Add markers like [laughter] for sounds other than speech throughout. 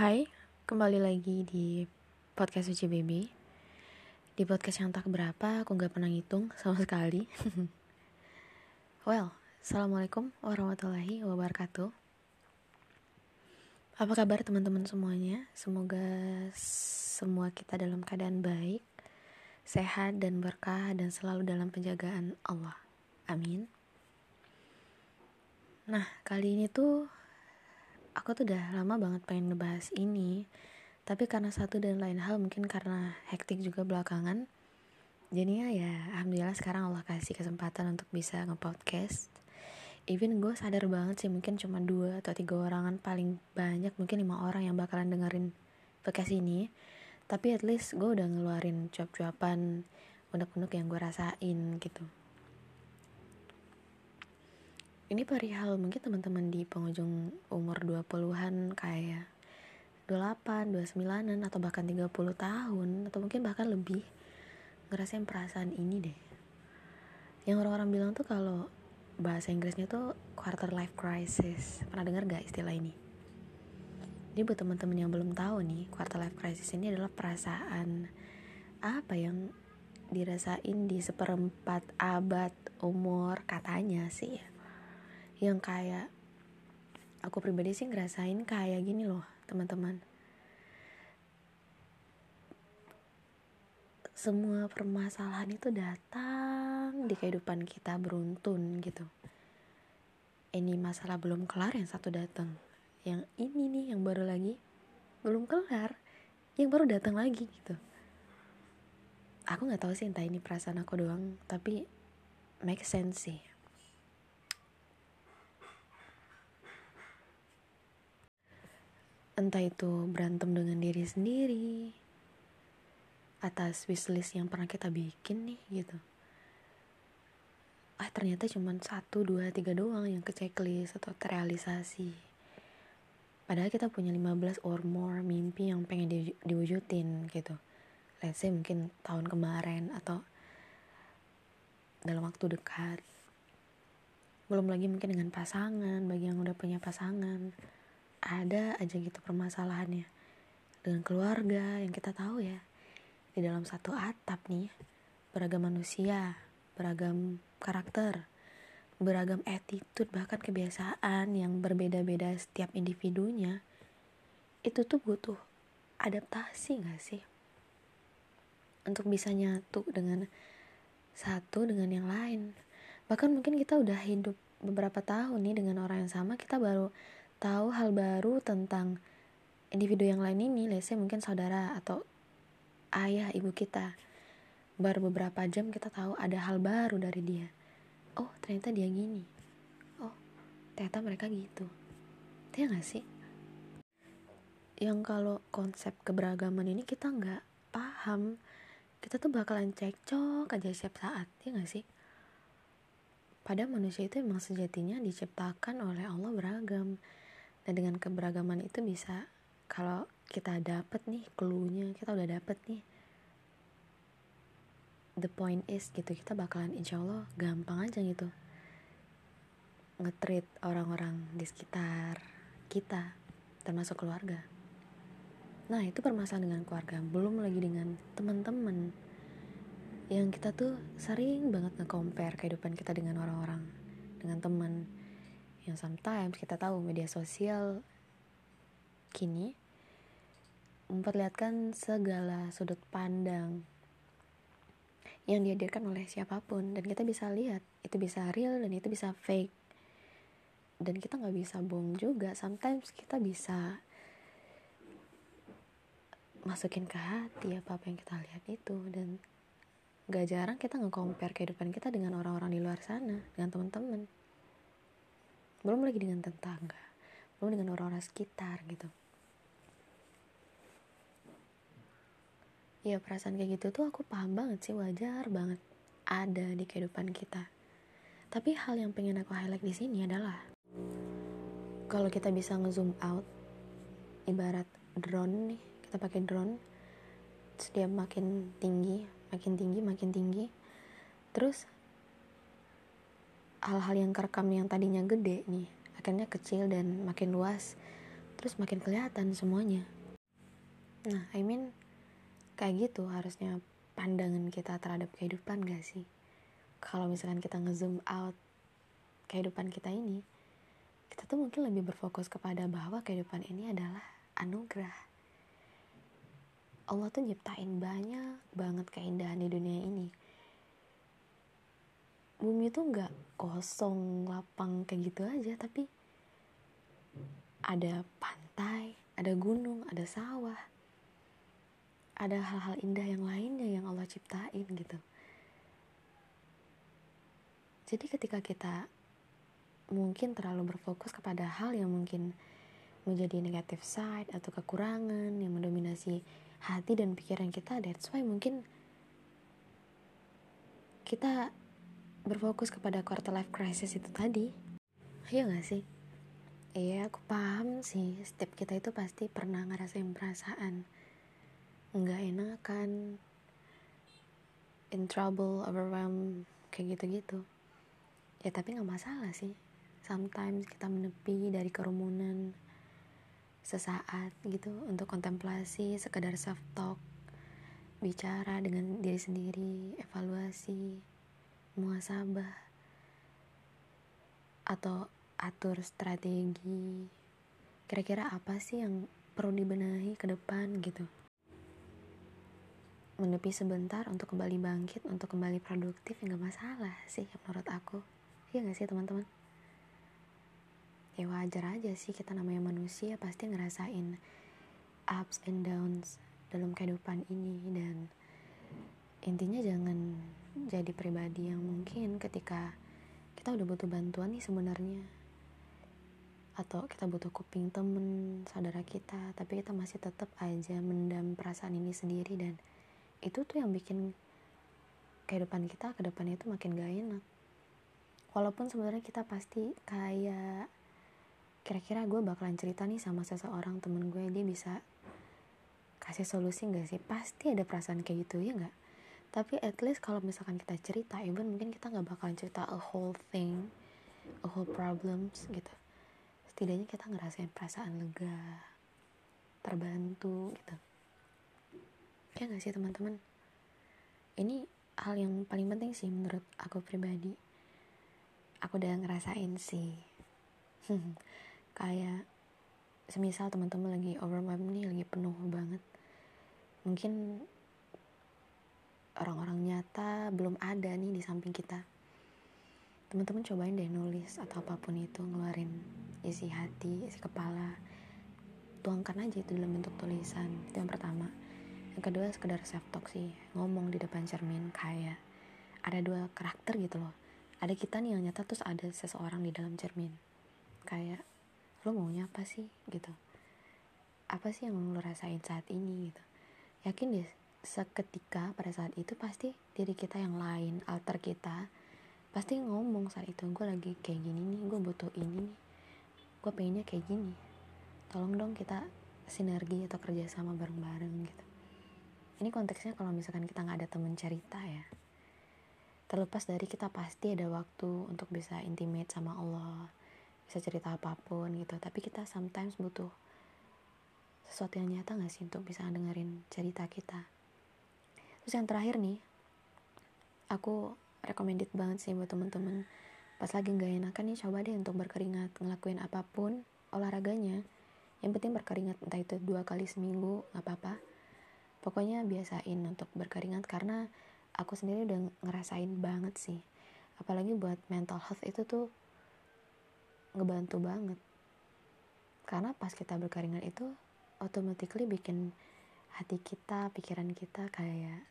Hai, kembali lagi di podcast Suci Baby. Di podcast yang tak berapa, aku gak pernah ngitung sama sekali. [laughs] Well, Assalamualaikum warahmatullahi wabarakatuh. Apa kabar teman-teman semuanya? Semoga semua kita dalam keadaan baik Sehat dan berkah dan selalu dalam penjagaan Allah. Amin. Nah, kali ini tuh aku tuh udah lama banget pengen ngebahas ini. Tapi karena satu dan lain hal mungkin karena hektik juga belakangan jadinya ya alhamdulillah sekarang Allah kasih kesempatan untuk bisa nge-podcast. Even gue sadar banget sih mungkin cuma dua atau tiga orangan paling banyak mungkin lima orang yang bakalan dengerin podcast ini. Tapi at least gue udah ngeluarin cuap-cuapan unek-unek yang gue rasain gitu ini perihal mungkin teman-teman di penghujung umur 20-an kayak 28, 29-an atau bahkan 30 tahun atau mungkin bahkan lebih ngerasain perasaan ini deh. Yang orang-orang bilang tuh kalau bahasa Inggrisnya tuh quarter life crisis. Pernah dengar gak istilah ini? Jadi buat teman-teman yang belum tahu nih, quarter life crisis ini adalah perasaan apa yang dirasain di seperempat abad umur katanya sih yang kayak aku pribadi sih ngerasain kayak gini loh teman-teman. Semua permasalahan itu datang di kehidupan kita beruntun gitu. Ini masalah belum kelar yang satu datang. Yang ini nih yang baru lagi belum kelar. Yang baru datang lagi gitu. Aku nggak tahu sih entah ini perasaan aku doang tapi make sense sih entah itu berantem dengan diri sendiri atas wishlist yang pernah kita bikin nih gitu. Ah ternyata cuma satu dua tiga doang yang ke checklist atau terrealisasi padahal kita punya 15 or more mimpi yang pengen di, diwujudin gitu. Let's say mungkin tahun kemarin atau dalam waktu dekat. Belum lagi mungkin dengan pasangan bagi yang udah punya pasangan ada aja gitu permasalahannya. Dengan keluarga yang kita tahu ya di dalam satu atap nih beragam manusia beragam karakter beragam attitude bahkan kebiasaan yang berbeda-beda setiap individunya itu tuh butuh adaptasi gak sih? Untuk bisa nyatu dengan satu dengan yang lain. Bahkan mungkin kita udah hidup beberapa tahun nih dengan orang yang sama kita baru tahu hal baru tentang individu yang lain ini, let's mungkin saudara atau ayah ibu kita. Baru beberapa jam kita tahu ada hal baru dari dia. Oh, ternyata dia gini. Oh, ternyata mereka gitu. Dia gak sih? Yang kalau konsep keberagaman ini kita nggak paham, kita tuh bakalan cekcok aja setiap saat, ya gak sih? Pada manusia itu emang sejatinya diciptakan oleh Allah beragam Nah dengan keberagaman itu bisa kalau kita dapet nih clue-nya, kita udah dapet nih the point is gitu kita bakalan insya Allah gampang aja gitu ngetrit orang-orang di sekitar kita termasuk keluarga. Nah itu permasalahan dengan keluarga belum lagi dengan teman-teman yang kita tuh sering banget nge-compare kehidupan kita dengan orang-orang dengan teman yang sometimes kita tahu media sosial kini memperlihatkan segala sudut pandang yang dihadirkan oleh siapa pun. Dan kita bisa lihat itu bisa real dan itu bisa fake. Dan kita nggak bisa bohong juga. Sometimes kita bisa masukin ke hati apa apa yang kita lihat itu. Dan gak jarang kita nge-compare kehidupan kita dengan orang-orang di luar sana dengan teman-teman belum lagi dengan tetangga. Belum dengan orang-orang sekitar gitu. Ya perasaan kayak gitu tuh aku paham banget sih wajar banget ada di kehidupan kita. Tapi hal yang pengen aku highlight di sini adalah kalau kita bisa ngezoom out ibarat drone nih kita pakai drone terus dia makin tinggi makin tinggi makin tinggi terus hal-hal yang kerekam yang tadinya gede nih akhirnya kecil dan makin luas terus makin kelihatan semuanya. Nah I mean kayak gitu harusnya pandangan kita terhadap kehidupan gak sih? Kalau misalkan kita ngezoom out kehidupan kita ini kita tuh mungkin lebih berfokus kepada bahwa kehidupan ini adalah anugerah. Allah tuh nyiptain banyak banget keindahan di dunia ini bumi tuh nggak kosong lapang kayak gitu aja tapi ada pantai ada gunung ada sawah ada hal-hal indah yang lainnya yang Allah ciptain gitu. Jadi ketika kita mungkin terlalu berfokus kepada hal yang mungkin menjadi negatif side atau kekurangan yang mendominasi hati dan pikiran kita that's why mungkin kita berfokus kepada quarter life crisis itu tadi. Iya gak sih? Iya aku paham sih. Setiap kita itu pasti pernah ngerasain perasaan nggak enakan in trouble overwhelmed kayak gitu-gitu. Ya tapi nggak masalah sih. Sometimes kita menepi dari kerumunan sesaat gitu untuk kontemplasi sekedar self talk bicara dengan diri sendiri evaluasi muasabah atau atur strategi kira-kira apa sih yang perlu dibenahi ke depan gitu? Menepi sebentar untuk kembali bangkit untuk kembali produktif ya nggak masalah sih menurut aku. Iya gak sih teman-teman? Ya wajar aja sih kita namanya manusia pasti ngerasain ups and downs dalam kehidupan ini dan intinya jangan jadi pribadi yang mungkin ketika kita udah butuh bantuan nih sebenarnya. Atau kita butuh kuping temen saudara kita tapi kita masih tetap aja mendam perasaan ini sendiri dan itu tuh yang bikin kehidupan kita ke depan itu makin gak enak. Walaupun sebenarnya kita pasti kayak kira-kira gue bakalan cerita nih sama seseorang temen gue dia bisa kasih solusi gak sih? Pasti ada perasaan kayak gitu ya gak tapi at least kalau misalkan kita cerita even mungkin kita nggak bakalan cerita a whole thing a whole problems gitu. Setidaknya kita ngerasain perasaan lega terbantu gitu. Ya gak sih teman-teman? Ini hal yang paling penting sih menurut aku pribadi. Aku udah ngerasain sih. [laughs] Kayak semisal teman-teman lagi overwhelmed nih lagi penuh banget. Mungkin orang-orang nyata belum ada nih di samping kita. Teman-teman cobain deh nulis atau apa pun itu ngeluarin isi hati isi kepala. Tuangkan aja itu dalam bentuk tulisan itu yang pertama. Yang kedua sekedar self talk sih ngomong di depan cermin kayak ada dua karakter gitu loh. Ada kita nih yang nyata terus ada seseorang di dalam cermin. Kayak lo maunya apa sih? gitu. Apa sih yang lo rasain saat ini? gitu. Yakin deh seketika pada saat itu pasti diri kita yang lain alter kita pasti ngomong saat itu gue lagi kayak gini nih gue butuh ini nih gue pengennya kayak gini. Tolong dong kita sinergi atau kerjasama bareng-bareng gitu. Ini konteksnya kalau misalkan kita nggak ada temen cerita ya terlepas dari kita pasti ada waktu untuk bisa intimate sama Allah bisa cerita apa pun gitu tapi kita sometimes butuh sesuatu yang nyata gak sih untuk bisa dengerin cerita kita terus yang terakhir nih aku recommended banget sih buat temen-temen. Pas lagi nggak enakan nih coba deh untuk berkeringat ngelakuin apa pun olahraganya. Yang penting berkeringat entah itu dua kali seminggu nggak apa-apa. Pokoknya biasain untuk berkeringat karena aku sendiri udah ngerasain banget sih. Apalagi buat mental health itu tuh ngebantu banget. Karena pas kita berkeringat itu automatically bikin hati kita pikiran kita kayak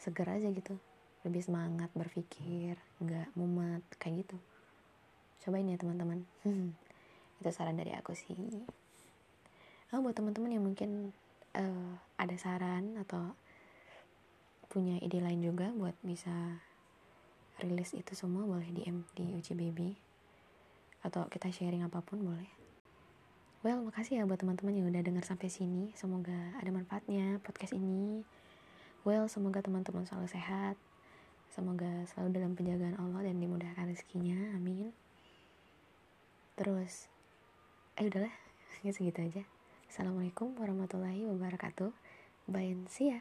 seger aja gitu lebih semangat berpikir nggak mumet kayak gitu cobain ya teman-teman [laughs] itu saran dari aku sih oh buat teman-teman yang mungkin uh, ada saran atau punya ide lain juga buat bisa rilis itu semua boleh DM di Uci Baby atau kita sharing apa pun boleh. Well, makasih ya buat teman-teman yang udah dengar sampai sini. Semoga ada manfaatnya podcast ini. Well, semoga teman-teman selalu sehat. Semoga selalu dalam penjagaan Allah dan dimudahkan rezekinya. Amin. Terus, eh udahlah, [laughs] segitu aja assalamualaikum warahmatullahi wabarakatuh bye and see ya